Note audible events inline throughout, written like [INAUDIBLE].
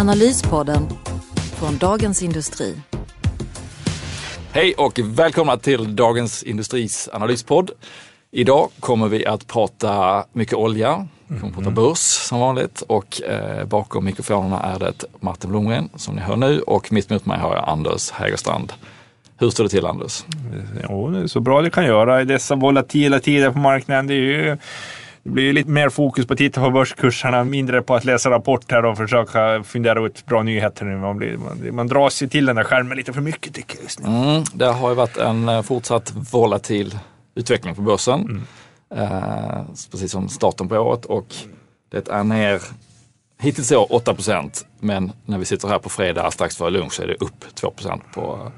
Analyspodden från Dagens Industri. Hej och välkomna till Dagens Industris analyspodd. Idag kommer vi att prata mycket olja, vi kommer att prata börs som vanligt och eh, bakom mikrofonerna är det Martin Blomgren som ni hör nu och mitt emot mig har jag Anders Hägerstrand. Hur står det till Anders? Jo, det är så bra det kan göra i dessa volatila tider på marknaden. Det, är ju, det blir lite mer fokus på att titta på börskurserna, mindre på att läsa rapporter och försöka fundera ut bra nyheter nu. Man, blir, man, man dras ju till den där skärmen lite för mycket tycker jag just nu. Mm, det har ju varit en eh, fortsatt volatil utveckling på börsen. Eh, precis som starten på året och det är ner hittills i år 8% men när vi sitter här på fredag strax före lunch så är det upp 2% på,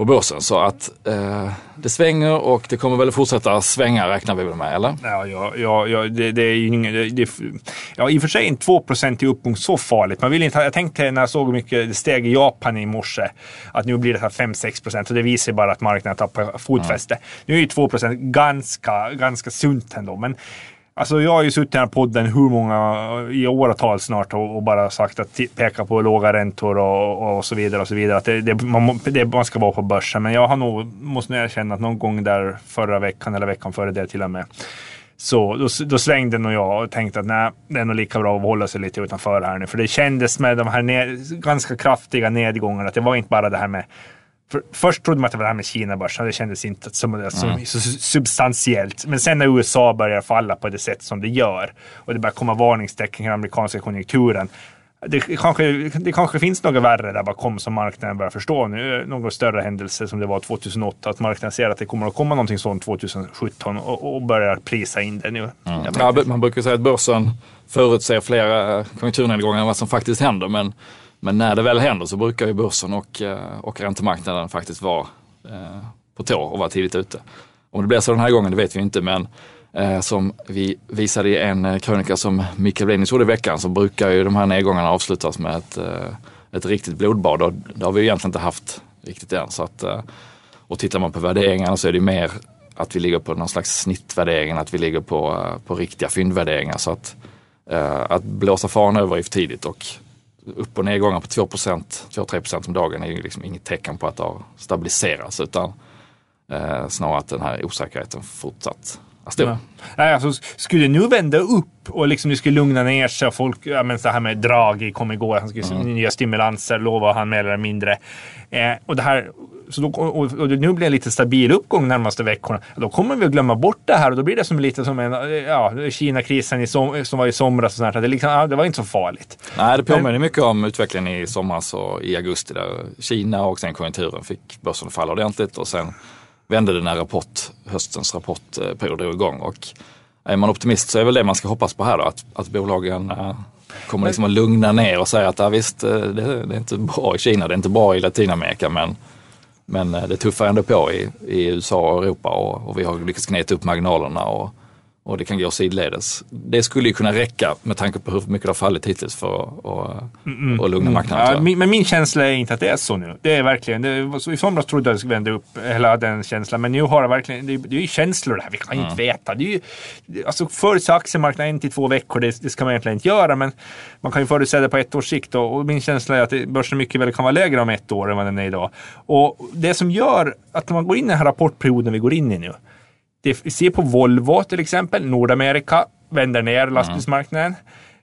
på börsen. Så att eh, det svänger och det kommer väl fortsätta svänga räknar vi väl med, eller? Ja, ja, ja, ja det, det är ju inget... det, det, ja, i och för sig är inte 2 i uppgång så farligt. Man vill inte, jag tänkte när jag såg hur mycket det steg i Japan i morse att nu blir det 5-6 procent och det visar bara att marknaden tappar fotfäste. Nu är ju 2 ganska, ganska sunt ändå, men Alltså jag har ju suttit i den här podden hur många, i åratal snart och, och bara sagt att peka på låga räntor och, och så vidare och så vidare. Att det, det, man, det, man ska vara på börsen. Men jag har nog, måste nog erkänna att någon gång där förra veckan eller veckan före det till och med. Så då, då svängde nog jag och tänkte att nej, det är nog lika bra att hålla sig lite utanför här nu. För det kändes med de här ned, ganska kraftiga nedgångarna att det var inte bara det här med för först trodde man att det var det här med Kina-börsen. Det kändes inte som, som mm. så substantiellt. Men sen när USA börjar falla på det sätt som det gör och det börjar komma varningstecken i den amerikanska konjunkturen. Det kanske, det kanske finns något värre där bakom som marknaden börjar förstå nu. Någon större händelse som det var 2008. Att marknaden ser att det kommer att komma någonting sånt 2017 och, och börjar prisa in det nu. Mm. Ja, man brukar säga att börsen förutser flera konjunkturnedgångar än vad som faktiskt händer. Men men när det väl händer så brukar ju börsen och, eh, och räntemarknaden faktiskt vara eh, på tå och vara tidigt ute. Om det blir så den här gången, det vet vi inte, men eh, som vi visade i en krönika som Mikael Blenius gjorde i veckan så brukar ju de här nedgångarna avslutas med ett, ett riktigt blodbad och det har vi egentligen inte haft riktigt än. Så att, och tittar man på värderingarna så är det mer att vi ligger på någon slags snittvärdering, att vi ligger på, på riktiga fyndvärderingar. Så att, att blåsa fan över är för tidigt och upp och nedgångar på 2% 2-3% om dagen är ju liksom inget tecken på att det har stabiliserats utan eh, snarare att den här osäkerheten fortsatt stor. Ja. Nej, alltså, skulle det nu vända upp och liksom det skulle lugna ner sig och folk, ja men så här med Draghi kom igår, han skulle mm. nya stimulanser, lovar han mer eller mindre. Eh, och det här så då, och, och det nu blir en lite stabil uppgång närmaste veckorna. Då kommer vi att glömma bort det här och då blir det som lite som en, ja, Kina-krisen som, som var i somras. Och sånt här. Det, liksom, ja, det var inte så farligt. Nej, det påminner Men, mycket om utvecklingen i somras och i augusti där Kina och sen konjunkturen fick börsen falla ordentligt och sen vände det när rapport, höstens rapportperiod drog igång. Och är man optimist så är väl det man ska hoppas på här då, att, att bolagen eh, kommer liksom att lugna ner och säga att ja, visst, eh, det, det är inte bra i Kina, det är inte bra i Latinamerika, men men det tuffar ändå på i, i USA och Europa och, och vi har lyckats kneta upp marginalerna och, och det kan gå sidledes. Det skulle ju kunna räcka med tanke på hur mycket det har fallit hittills för att och, mm, och lugna marknaden. Ja, min, men min känsla är inte att det är så nu. Det är verkligen, det, I somras trodde jag att det skulle vända upp, hela den känslan. Men nu har det verkligen, det, det är ju känslor det här. Vi kan ju mm. inte veta. Det är ju, alltså förutse aktiemarknaden en till två veckor, det, det, ska man egentligen inte göra. Men man kan ju förutse det på ett års sikt. Och, och min känsla är att börsen mycket väl kan vara lägre om ett år än vad den är idag. Och det som gör att man går in i den här rapportperioden vi går in i nu det, vi ser på Volvo till exempel, Nordamerika vänder ner lastbilsmarknaden.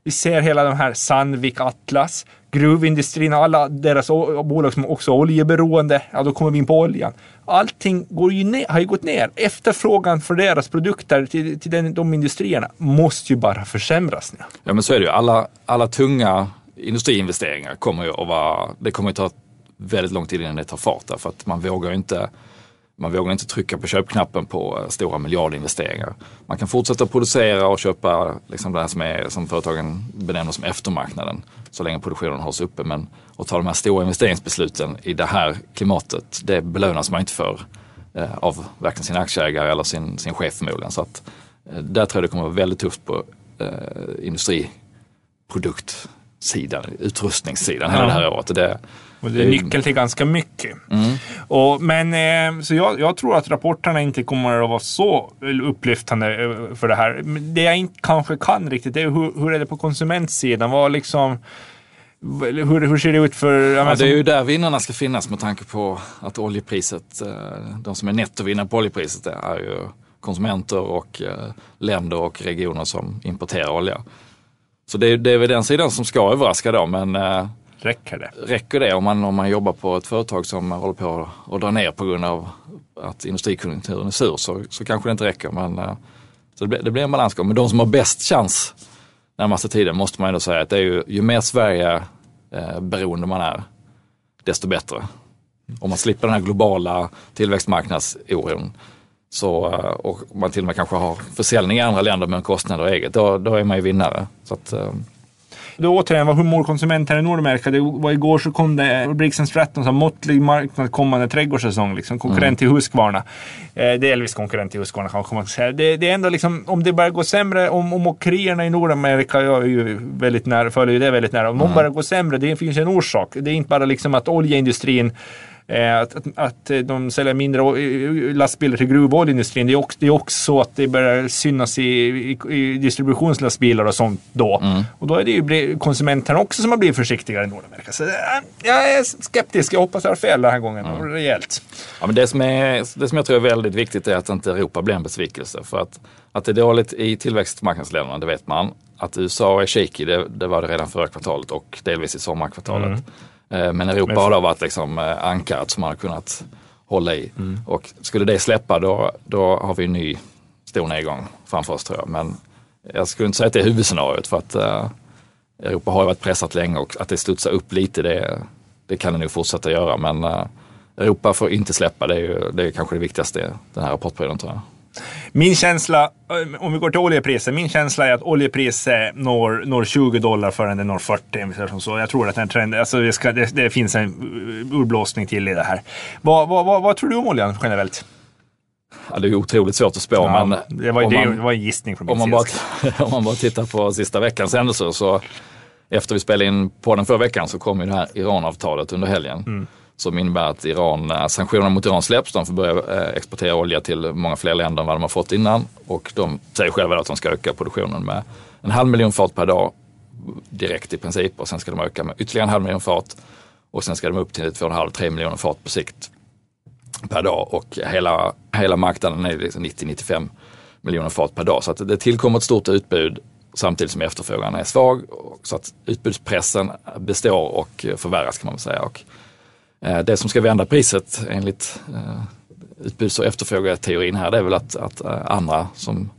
Vi ser hela de här Sandvik, Atlas, gruvindustrin, alla deras bolag som också är oljeberoende. Ja, då kommer vi in på oljan. Allting går ju ner, har ju gått ner. Efterfrågan för deras produkter till, till den, de industrierna måste ju bara försämras nu. Ja, men så är det ju. Alla, alla tunga industriinvesteringar kommer ju att vara, det kommer att ta väldigt lång tid innan det tar fart därför att man vågar ju inte Man vågar inte trycka på köpknappen på eh, stora miljardinvesteringar. Man kan fortsätta producera och köpa liksom det här som, är, som företagen benämner som eftermarknaden så länge produktionen hålls uppe. Men att ta de här stora investeringsbesluten i det här klimatet, det belönas man inte för eh, av varken sina aktieägare eller sin, sin chef förmodligen. Så att, eh, där tror jag det kommer att vara väldigt tufft på eh, industriduktsidan, utrustningssidan hela det här året. Det, och det är nyckeln till ganska mycket. Mm. Och, men, eh, så jag, jag, tror att rapporterna inte kommer att vara så upplyftande eh, för det här. Det jag inte kanske kan riktigt är hur, hur är det på konsumentsidan? Vad liksom, hur, hur ser det ut för... Ja, det är ju där vinnarna ska finnas med tanke på att oljepriset, eh, de som är nettovinnare på oljepriset är ju konsumenter och länder och regioner som importerar olja. Så det är, det är väl den sidan som ska överraska då men Räcker det? Räcker det om man, om man jobbar på ett företag som håller på att dra ner på grund av att industrikonjunkturen är sur så, så kanske det inte räcker. Men, eh, så det, blir, det blir en balansgång. Men de som har bäst chans närmaste tiden måste man ändå säga att det är ju, ju mer Sverige eh, beroende man är, desto bättre. Om man slipper den här globala tillväxtmarknadsoron så, eh, och man till och med kanske har försäljning i andra länder med kostnader eget, då, då är man ju vinnare. Så att, eh, det återigen mår konsumenten i Nordamerika? Det var igår så kom det Briggs Stratton som måttlig marknad kommande trädgårdssäsong. Liksom, konkurrent till Husqvarna. Eh, delvis konkurrent till Husqvarna kanske man ska säga. Det, det är ändå liksom, om det börjar gå sämre, om, om åkerierna i Nordamerika, jag är ju väldigt nära, följer ju det väldigt nära. Om de börjar gå sämre, det finns en orsak. Det är inte bara liksom att oljeindustrin att, att, att, de säljer mindre lastbilar till gruvoljeindustrin. Det är, också, det är också så att det börjar synas i, i, i distributionslastbilar och sånt då. Mm. Och då är det ju konsumenterna också som har blivit försiktigare i Nordamerika. Så jag är skeptisk. Jag hoppas jag har fel den här gången. Mm. Rejält. Ja, men det, som är, det som jag tror är väldigt viktigt är att inte Europa blir en besvikelse. För att, att det är dåligt i tillväxtmarknadsländerna, det vet man. Att USA är shaky, det, det var det redan förra kvartalet och delvis i sommarkvartalet. Mm. Eh, men Europa men... har då varit liksom eh, ankaret som man har kunnat hålla i. Mm. Och skulle det släppa då, då har vi en ny stor nedgång framför oss tror jag. Men jag skulle inte säga att det är huvudscenariot för att uh, Europa har varit pressat länge och att det studsar upp lite det, det kan det nog fortsätta göra. Men Europa får inte släppa, det är, ju, det är kanske det viktigaste den här rapportperioden tror jag. Min känsla, eh, om vi går till oljepriset, min känsla är att oljepriset når, når 20 dollar förrän det når 40. Så jag tror att den trenden, alltså det, ska, det, det, finns en urblåsning till i det här. Vad, vad, vad, vad tror du om oljan generellt? Ja, det är otroligt svårt att spå. Ja, men det, var, det man, var en gissning från min om man, bara, [LAUGHS] om man bara tittar på sista veckans händelser så efter vi spelade in på den förra veckan så kom ju det här Iranavtalet under helgen. Mm som innebär att Iran, eh, sanktionerna mot Iran släpps. De får börja eh, exportera olja till många fler länder än vad de har fått innan. Och de säger själva att de ska öka produktionen med en halv miljon fat per dag direkt i princip. Och sen ska de öka med ytterligare en halv miljon fat. Och sen ska de upp till 2,5-3 miljoner fat på sikt per dag. Och hela, hela marknaden är liksom 90-95 miljoner fat per dag. Så att det tillkommer ett stort utbud samtidigt som efterfrågan är svag. Så att utbudspressen består och förvärras kan man väl säga. Och det som ska vända priset enligt eh, utbuds och efterfrågeteorin här det är väl att, att eh, andra som,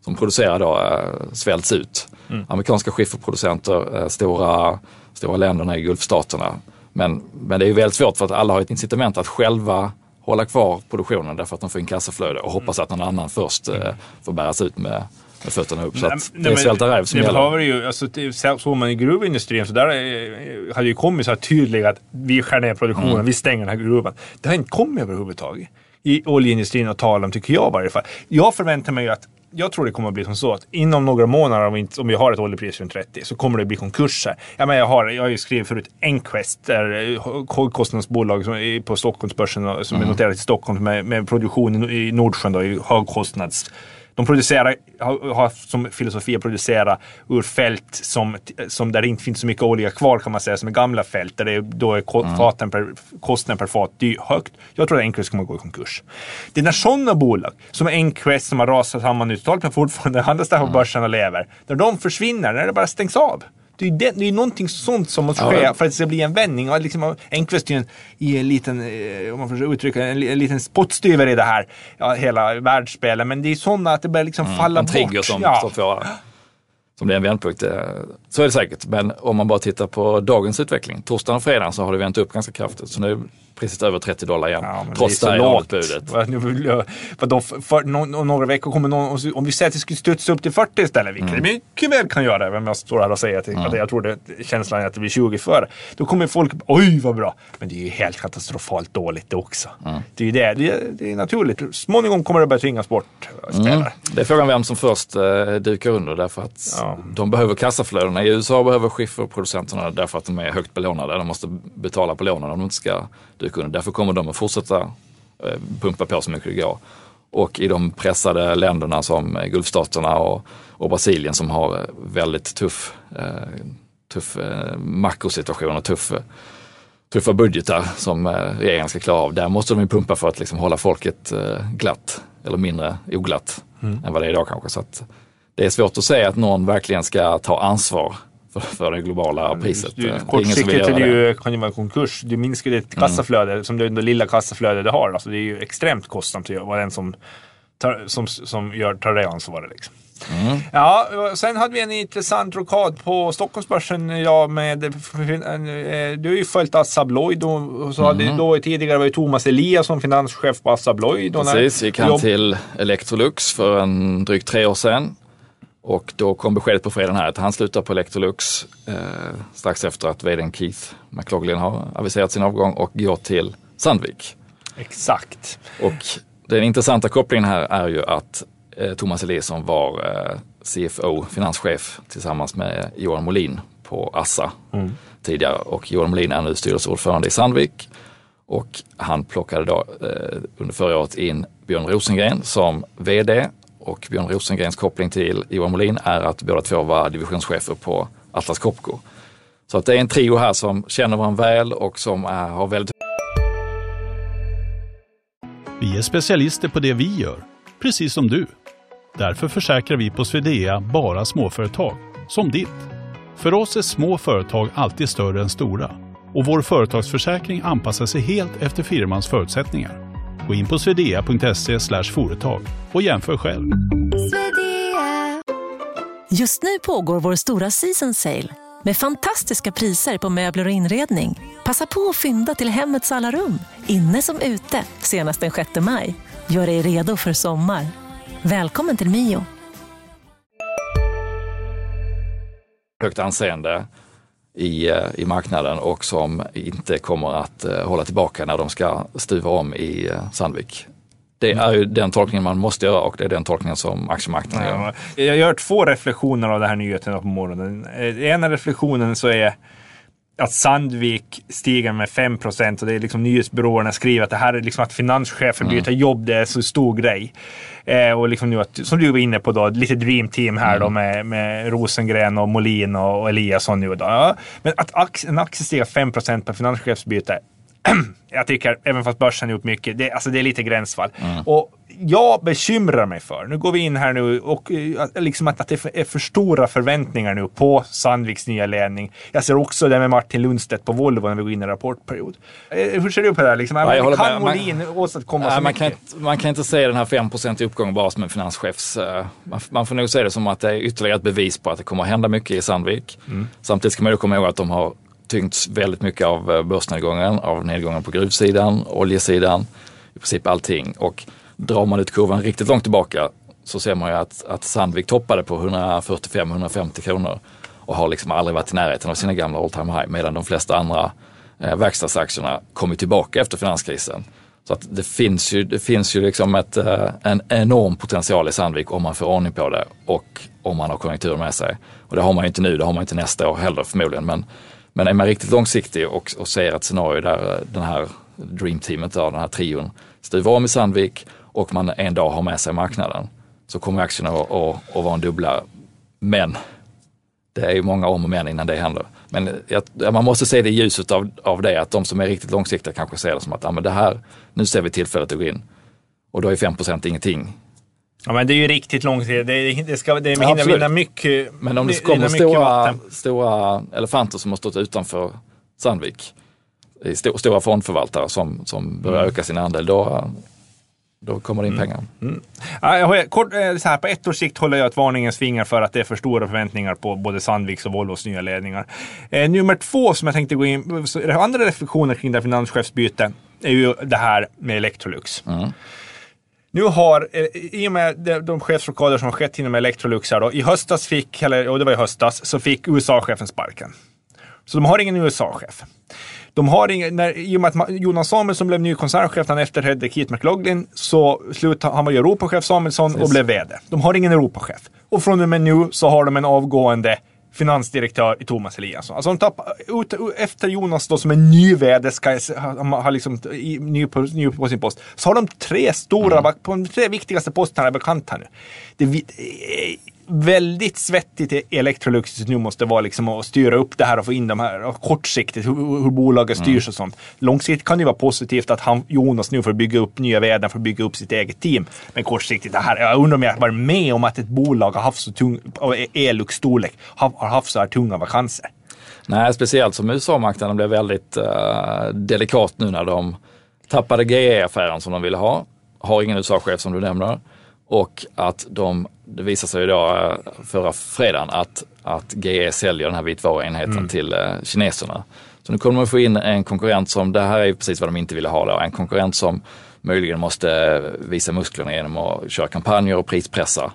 som producerar då svälts ut. Mm. Amerikanska skifferproducenter, stora, stora länderna i Gulfstaterna. Men, men det är väldigt svårt för att alla har ett incitament att själva hålla kvar produktionen därför att de får in kassaflöde och hoppas att någon annan först mm. får bäras ut med med fötterna upp. Så att det är svälta som det gäller. Ju, alltså, såg man i gruvindustrin så där eh, hade ju kommit så här tydligt att vi skär ner produktionen, mm. vi stänger den här gruvan. Det har inte kommit överhuvudtaget i oljeindustrin att tala om, tycker jag i varje fall. Jag förväntar mig att jag tror det kommer att bli som så att inom några månader, om vi, inte, om vi har ett oljepris runt 30, så kommer det bli konkurser. Ja, men jag, har, jag har ju skrivit förut Enquest, högkostnadsbolag som, på Stockholmsbörsen som mm. är noterat i Stockholm med, med produktion i Nordsjön, då, i högkostnads de producerar, har, har som filosofi att producera ur fält som, som där det inte finns så mycket olja kvar kan man säga, som är gamla fält där det då är mm. faten per, kostnaden per fat dy, högt. Jag tror att Enquest kommer att gå i konkurs. Det är när sådana bolag som Enquest som har rasat samman uttalat men fortfarande [LAUGHS] handlas där på mm. börsen och lever, när de försvinner, när det bara stängs av. Det är ju det, det är någonting sånt som måste ske ja. för att det ska bli en vändning. Och liksom, Enquist i en liten, eh, om man får uttrycka en, en liten spottstyver i det här, ja, hela världsspelet. Men det är sådana att det börjar liksom mm, falla en bort. En trigger som ja. står för som blir en vändpunkt. Eh, så är det säkert. Men om man bara tittar på dagens utveckling. Torsdagen och fredagen så har det vänt upp ganska kraftigt. Så nu priset över 30 dollar igen. Ja, trots det det lågt. budet. Vad- Vadå, för, för någon, några veckor kommer någon, om vi säger att det skulle studsa upp till 40 istället, vilket Mm. mycket väl kan göra, vem jag står här och säger att, att jag tror det, känslan är att det blir 20 för. Då kommer folk, oj vad bra. Men det är ju helt katastrofalt dåligt det också. Mm. Det är ju det, det är, det är naturligt. Småningom kommer det börja tvingas bort eh, spelare. Mm. Det är frågan vem som först eh, dukar under därför att Ja. de behöver kassaflödena. I USA behöver skifferproducenterna därför att de är högt belånade. De måste betala på lånen om de inte ska duka under. Därför kommer de att fortsätta eh, pumpa på så mycket det går. Och i de pressade länderna som eh, Gulfstaterna och, och Brasilien som har eh, väldigt tuff, eh, tuff eh, makrosituation och tuff, tuffa budgetar som eh, regeringen ska klara av. Där måste de ju pumpa för att liksom hålla folket eh, glatt eller mindre oglatt än vad det är idag kanske. Så att det är svårt att säga att någon verkligen ska ta ansvar för, för det globala priset. Du, det som kortsiktigt är det det. ju, kan ju vara konkurs. Du minskar ditt kassaflöde, som det, det lilla kassaflöde du har. Alltså det är ju extremt kostsamt att vara den som tar, som, som gör, tar det ansvaret. Liksom. Mm. Ja, sen hade vi en intressant rokad på Stockholmsbörsen. Ja, med, eh, du har ju följt Assa Abloy. Och så hade då tidigare var ju Thomas Eliasson finanschef på Assa Abloy. då när- Mm. Precis, gick han till Electrolux för en drygt tre år sedan. Och då kom beskedet på fredagen här att han slutar på Electrolux eh, strax efter att vdn Keith McLaughlin har aviserat sin avgång och går till Sandvik. Exakt. Och den intressanta kopplingen här är ju att eh, Thomas Eliasson var eh, CFO, finanschef tillsammans med Johan Molin på Assa tidigare och Johan Molin är nu styrelseordförande i Sandvik. Och han plockade då eh, under förra året in Björn Rosengren som VD och Björn Rosengrens koppling till Johan Molin är att båda två var divisionschefer på Atlas Copco. Så att det är en trio här som känner varandra väl och som är, har väldigt Vi är specialister på det vi gör, precis som du. Därför försäkrar vi på Swedea bara småföretag, som ditt. För oss är små företag alltid större än stora och vår företagsförsäkring anpassar sig helt efter firmans förutsättningar. Gå in på swedea.se företag och jämför själv. Just nu pågår vår stora season sale med fantastiska priser på möbler och inredning. Passa på att fynda till hemmets alla rum, inne som ute, senast den 6 maj. Gör dig redo för sommar. Välkommen till Mio. högt anseende i, eh, i marknaden och som inte kommer att eh, hålla tillbaka när de ska stuva om i eh, Sandvik. Det är ju den tolkningen man måste göra och det är den tolkningen som aktiemarknaden gör. Ja, jag gör två reflektioner av det här nyheten på morgonen. Eh, ena reflektionen så är att Sandvik stiger med 5 procent och det är liksom nyhetsbyråerna skriver att det här är liksom att finanschefen byter jobb, det är så stor grej. Eh, och liksom nu att, som du var inne på då, lite dream team här då med, med Rosengren och Molin och, och Eliasson nu då. Ja, men att ax, en aktie stiger 5 procent på finanschefsbyte [CLEARS THROAT] jag tycker, även fast börsen har gjort mycket, det, alltså det är lite gränsfall. Och jag bekymrar mig för, nu går vi in här nu och eh, liksom att, att det är för stora förväntningar nu på Sandviks nya ledning. Jag ser också det med Martin Lundstedt på Volvo när vi går in i rapportperiod. Eh, Hur ser du på det här? Liksom, Ja, jag kan Molin åstadkomma så man, mycket? kan inte, man kan inte se den här 5 i uppgång bara som en finanschefs... eh, Man, man får nog se det som att det är ytterligare ett bevis på att det kommer att hända mycket i Sandvik. Samtidigt ska man ju komma ihåg att de har tyngts väldigt mycket av eh, börsnedgången, av nedgången på gruvsidan, oljesidan, i princip allting. Och drar man ut kurvan riktigt långt tillbaka så ser man ju att, att Sandvik toppade på 145-150 kronor och har liksom aldrig varit i närheten av sina gamla all time high medan de flesta andra eh, verkstadsaktierna kommit tillbaka efter finanskrisen. Så att det finns ju, det finns ju liksom ett, eh, en enorm potential i Sandvik om man får ordning på det och om man har konjunkturen med sig. Och det har man ju inte nu, det har man inte nästa år heller förmodligen. Men, men är man riktigt långsiktig och, och ser ett scenario där eh, den här dreamteamet, den här trion, stuvar om i Sandvik och man en dag har med sig marknaden så kommer aktierna att, att, att vara en dubbla. Men det är ju många om och men innan det händer. Men jag, man måste se det i ljuset av, av det, att de som är riktigt långsiktiga kanske ser det som att ah, men det här, nu ser vi tillfället att gå in. Och då är 5% ingenting. Ja, men det är ju riktigt långt. Det, det, ska det Ja, hinna absolut. vinna mycket. Men om det kommer stora, stora elefanter som har stått utanför Sandvik, i sto, stora fondförvaltare som, som börjar Mm. öka sin andel, då, då kommer det in pengar. Ja, jag har, kort, eh, så här, på ett års sikt håller jag ett varningens finger för att det är för stora förväntningar på både Sandviks och Volvos nya ledningar. Eh, nummer två som jag tänkte gå in det andra reflektioner kring det här finanschefsbytet. är ju det här med Electrolux. Nu har, eh, i och med de, de chefsrockader som har skett inom Electrolux här då, i höstas fick, eller och det var i höstas, så fick USA-chefen sparken. Så de har ingen USA-chef. De har ingen, när, I och med att Jonas Samuelsson blev ny koncernchef han efterträdde Keith McLaughlin så slutade han var Europachef Samuelsson och blev VD. De har ingen Europachef. Och från och med nu så har de en avgående finansdirektör i Thomas Eliasson. Alltså de tappar, ut, efter Jonas då som en ny VD ska ha, ha liksom, i, ny, på, ny på sin post, så har de tre stora, Mm. på de tre viktigaste posterna är bekanta nu. Det, väldigt svettigt Electrolux nu måste vara liksom att styra upp det här och få in de här kortsiktigt hur, hur bolaget Mm. styrs och sånt. Långsiktigt kan det vara positivt att han, Jonas nu får bygga upp nya värden för att bygga upp sitt eget team. Men kortsiktigt, det här, jag undrar om jag varit med om att ett bolag har haft så tung, av Elux storlek, har, har haft så här tunga vakanser. Nej, speciellt som USA-marknaden blev väldigt eh, delikat nu när de tappade GE-affären som de ville ha. Har ingen USA-chef som du nämner. Och att de, det visar sig ju då eh, förra fredagen att, att GE säljer den här vitvaruenheten till eh, kineserna. Så nu kommer man få in en konkurrent som, det här är precis vad de inte ville ha då, en konkurrent som möjligen måste visa musklerna genom att köra kampanjer och prispressa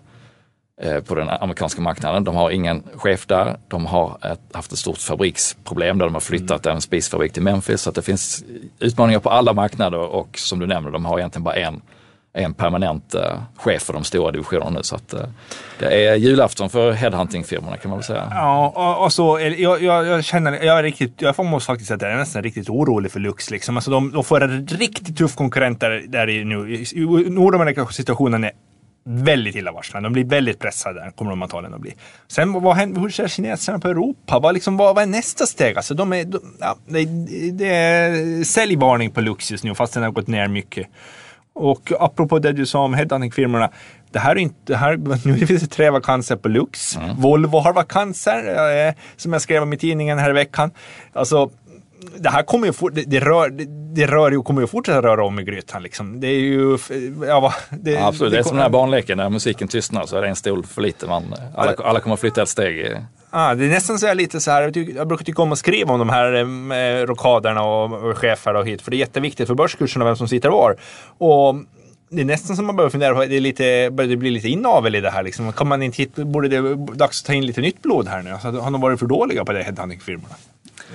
eh, på den amerikanska marknaden. De har ingen chef där. De har ett, haft ett stort fabriksproblem där de har flyttat en spisfabrik till Memphis. Så det finns utmaningar på alla marknader och som du nämner, de har egentligen bara en, är en permanent eh, chef för de stora divisionerna nu. Så att, eh, det är julafton för headhuntingfirmorna kan man väl säga. Ja, och, och så, jag, jag, jag känner, jag är riktigt, jag får- måste faktiskt säga att jag är nästan riktigt orolig för Lux. Liksom. Alltså de, de får en riktigt tuff konkurrent där, där nu. I, Nordamerika situationen är väldigt illavarslande. De blir väldigt pressade, kommer de antagligen att bli. Sen vad händer, hur ser kineserna på Europa? Vad, liksom, vad, vad är nästa steg? Alltså, de är, de, ja, det, det är säljvarning på Lux just nu, fast den har gått ner mycket. Och apropå det du sa om headhunting-firmorna. Det här är inte, det här, [LAUGHS] nu finns det tre vakanser på Lux. Volvo har vakanser, eh, som jag skrev om i tidningen här i veckan. Alltså, det här kommer ju, for, det, det, rör, det, det rör ju, kommer ju fortsätta röra om i grytan. Liksom. Det är ju... Ja, det, absolut, det är som den här barnleken när musiken tystnar så är det en stol för lite. Man, alla, alla kommer att flytta ett steg. Ah, det är nästan så här lite så här, jag, tycker, jag brukar tycka om att skriva om de här eh, rockaderna och, och chefer och hit, för det är jätteviktigt för börskurserna vem som sitter var. Och det är nästan som man börjar fundera på, det, är lite, det bli lite inavel i det här liksom. Kan man inte hitta, borde det dags att ta in lite nytt blod här nu? Alltså, har de varit för dåliga på det, headhunting-firmorna?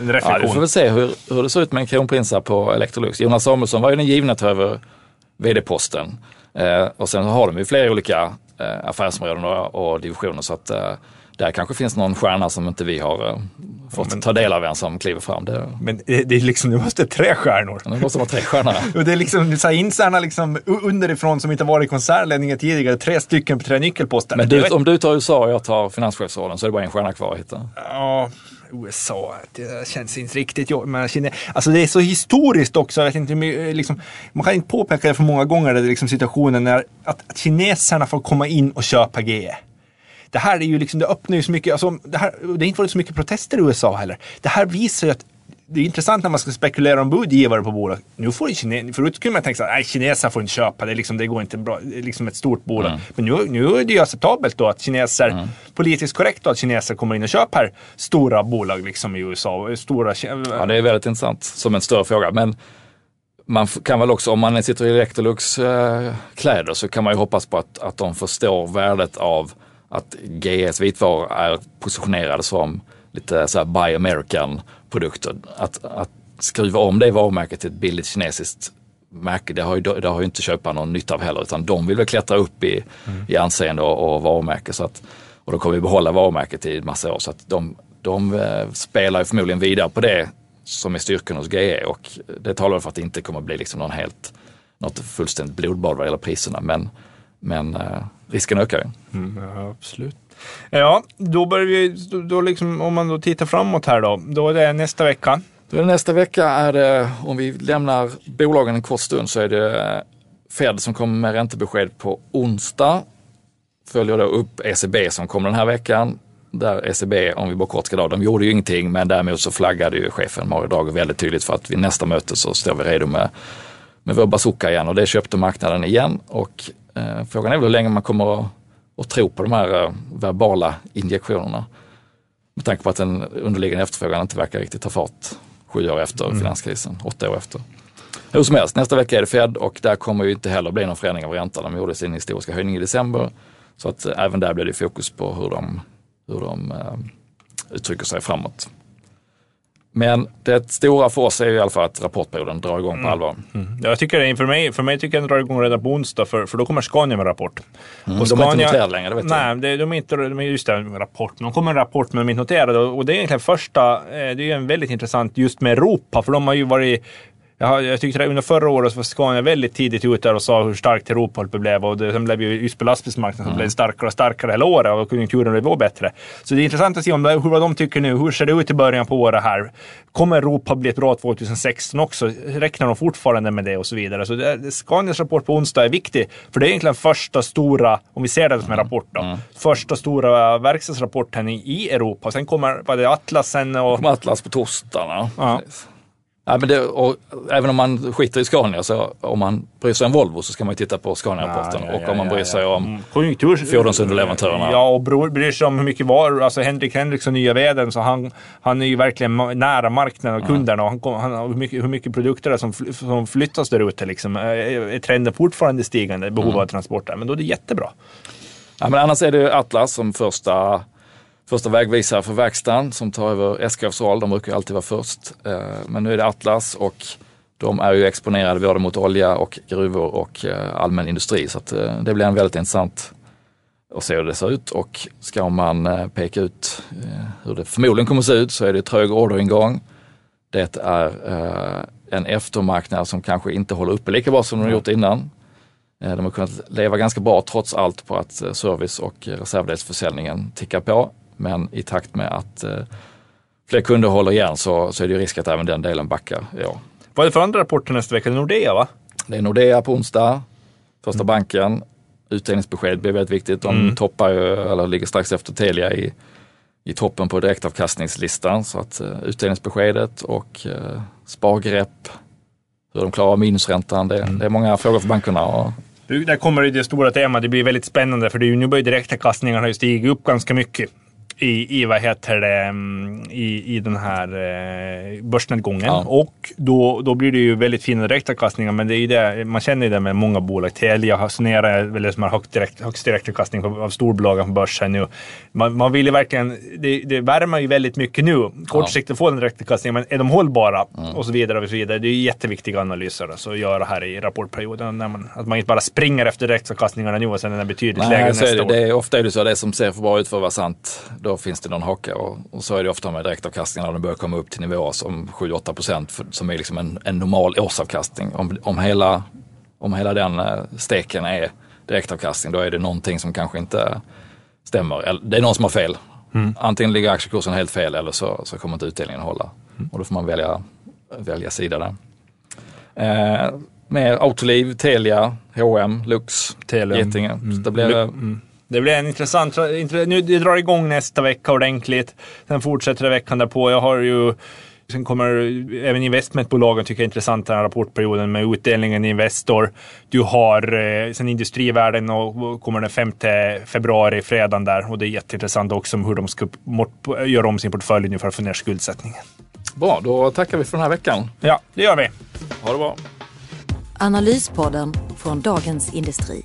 En Ja, reflektion. du får väl se hur, hur det ser ut med en kronprinsar på Electrolux. Jonas Samuelsson var ju den givna ta över vd-posten. Eh, och sen har de ju flera olika eh, affärsområden och, och divisioner så att eh, där kanske finns någon stjärna som inte vi har eh, fått ta del av än som kliver fram. Det, Men det, det är liksom, det måste tre stjärnor. det måste vara tre stjärnor. [LAUGHS] Och det är liksom så här interna liksom, underifrån som inte varit i koncernledningen tidigare. Tre stycken på tre nyckelposter. Men du, vet- om du tar USA och jag tar finanschefsrollen så är det bara en stjärna kvar att hitta. Ja, USA, det känns inte riktigt. Men Kina, alltså det är så historiskt också. Jag vet inte, mycket, liksom, man kan inte påpeka det för många gånger, det är liksom situationen när att, att kineserna får komma in och köpa GE. Det här är ju liksom, det öppnar ju så mycket, alltså, det, här, det har inte varit så mycket protester i USA heller. Det här visar ju att det är intressant när man ska spekulera om budgivare på bolag. Nu får kine, förut kunde man tänka sig att kineser får inte köpa, det, är liksom, det går inte bra. Det är liksom ett stort bolag. Men nu, nu är det ju acceptabelt då att kineser, politiskt korrekt då att kineser kommer in och köper stora bolag liksom i USA. Stora, Ja, det är väldigt intressant som en större fråga. Men man kan väl också, om man sitter i Electrolux eh, kläder så kan man ju hoppas på att, att de förstår värdet av att GS vitvaror är positionerade som lite så här buy American produkter. Att, att skruva om det varumärket till ett billigt kinesiskt märke, det har ju, det har ju inte köparna någon nytta av heller, utan de vill väl klättra upp i, i anseende och, och varumärke. Så att, och de kommer ju behålla varumärket i en massa år. Så att de, de eh, spelar ju förmodligen vidare på det som är styrkan hos GE och det talar för att det inte kommer bli liksom någon helt, något fullständigt blodbad vad gäller priserna. Men, men eh, risken ökar ju. Ja, absolut. Ja, då börjar vi, då, då liksom, om man då tittar framåt här då, då är det nästa vecka. Då nästa vecka är det, om vi lämnar bolagen en kort stund, så är det Fed som kommer med räntebesked på onsdag. Följer då upp ECB som kommer den här veckan. Där ECB, om vi bara kort ska dra, de gjorde ju ingenting men däremot så flaggade ju chefen Mario Draghi väldigt tydligt för att vid nästa möte så står vi redo med, med vår bazooka igen och det köpte marknaden igen. Och eh, frågan är väl hur länge man kommer att, att tro på de här eh, verbala injektionerna. Med tanke på att den underliggande efterfrågan inte verkar riktigt ta fart sju år efter finanskrisen, åtta år efter. Hur som helst, nästa vecka är det Fed och där kommer ju inte heller bli någon förändring av räntan. De gjorde sin historiska höjning i december. Så att eh, även där blir det fokus på hur de, hur de uttrycker sig framåt. Men det stora för oss är ju i alla fall att rapportperioden drar igång på Mm. allvar. Jag tycker det, för mig, för mig tycker jag den drar igång redan på onsdag, för, för då kommer Scania med rapport. Mm, de är inte noterade längre, det vet Nej, det, de är inte, de är just det, rapport. De kommer med en rapport, men de är inte noterade. Och och det är egentligen första, eh, det är ju en väldigt intressant just med Europa, för de har ju varit jag, jag tyckte att under förra året så var Scania väldigt tidigt ute där och sa hur starkt Europa blev och det, sen blev ju just på lastbilsmarknaden som blev starkare och starkare hela året och konjunkturen blev då bättre. Så det är intressant att se om det, hur, vad de tycker nu. Hur ser det ut i början på året här? Kommer Europa bli ett bra 2016 också? Räknar de fortfarande med det och så vidare? Så det, det, Scanias rapport på onsdag är viktig, för det är egentligen första stora, om vi ser det som en rapport då, första stora verkstadsrapporten i, Europa. Sen kommer vad det, Atlas sen och... kommer Atlas på torsdagarna. Ja. Ja, men det, och även om man skiter i Scania, så om man bryr sig om Volvo så ska man ju titta på Scania-rapporten. Ja, ja, ja, och om man bryr ja. sig om Mm. Konjunktur... fordonsunderleverantörerna. Ja, och bryr sig om hur mycket var, alltså Henrik Henriksson, nya vdn, så han, han är ju verkligen nära marknaden och kunderna. Och han, han, hur, mycket, hur mycket produkter det är som, som flyttas där ute liksom. Är, trenden fortfarande stigande, behov Mm. av transporter? Men då är det jättebra. Ja, men annars är det ju Atlas som första, första vägvisare för verkstaden som tar över SKFs roll. De brukar alltid vara först. Eh, Men nu är det Atlas och de är ju exponerade både mot olja och gruvor och eh, allmän industri. Så eh, det blir en väldigt intressant att se hur det ser ut och ska man peka ut hur det förmodligen kommer att se ut så är det trög orderingång. Det är en eftermarknad som kanske inte håller uppe lika bra som de har gjort innan. De har kunnat leva ganska bra trots allt på att service och reservdelsförsäljningen tickar på. Men i takt med att eh, fler kunder håller igen så, så är det ju risk att även den delen backar år. Vad är det för andra rapporter nästa vecka? Det är Nordea va? Det är Nordea på onsdag, första banken. Utdelningsbeskedet blir väldigt viktigt. De toppar ju, eller ligger strax efter Telia i, i toppen på direktavkastningslistan. Så att uh, utdelningsbeskedet och uh, spargrepp, hur de klarar minusräntan. Det, det är många frågor för bankerna. Och, Där kommer det stora temat. Det blir väldigt spännande för det är ju, nu börjar direktavkastningarna ju stiga upp ganska mycket i, i vad heter det, mm, i, i den här eh, börsnedgången. Ja. Och då, då blir det ju väldigt fina direktavkastningar. Men det är det, man känner ju det med många bolag. Telia har Sonera är väl det som har högst, direkt, högst direktavkastning på, av storbolagen på börsen nu. Man, man vill ju verkligen, det, det värmer ju väldigt mycket nu. Kortsiktigt få den direktavkastningen, men är de hållbara? Och så vidare och så vidare. Det är ju jätteviktiga analyser alltså, att göra här i rapportperioden. När man, att man inte bara springer efter direktavkastningarna nu och sen är den betydligt lägre Nej, är nästa det, år. det är, ofta är det så, det som ser för bra ut för att vara sant, då finns det någon haka. Och, och så är det ofta med direktavkastningarna, de börjar komma upp till nivåer som 7-8 procent, som är liksom en, en normal årsavkastning. Om, om, hela, om hela den eh, steken är direktavkastning, då är det någonting som kanske inte stämmer. Det är någon som har fel. Antingen ligger aktiekursen helt fel eller så, så kommer inte utdelningen hålla. Och då får man välja, välja sida där. Eh, med Autoliv, Telia, H&M, Lux, Telia. Getinge. Så det blir, eh, Det blir en intressant... intre- Nu, det drar igång nästa vecka ordentligt. Sen fortsätter det veckan därpå. Jag har ju... Sen kommer även investmentbolagen tycker jag är intressant den här rapportperioden med utdelningen i Investor. Du har eh, sen Industrivärden och kommer den 5 februari, fredagen där. Och det är jätteintressant också om hur de ska göra om sin portfölj nu för att få ner skuldsättningen. Bra, då tackar vi för den här veckan. Ja, det gör vi. Ha det bra. Analyspodden från Dagens Industri.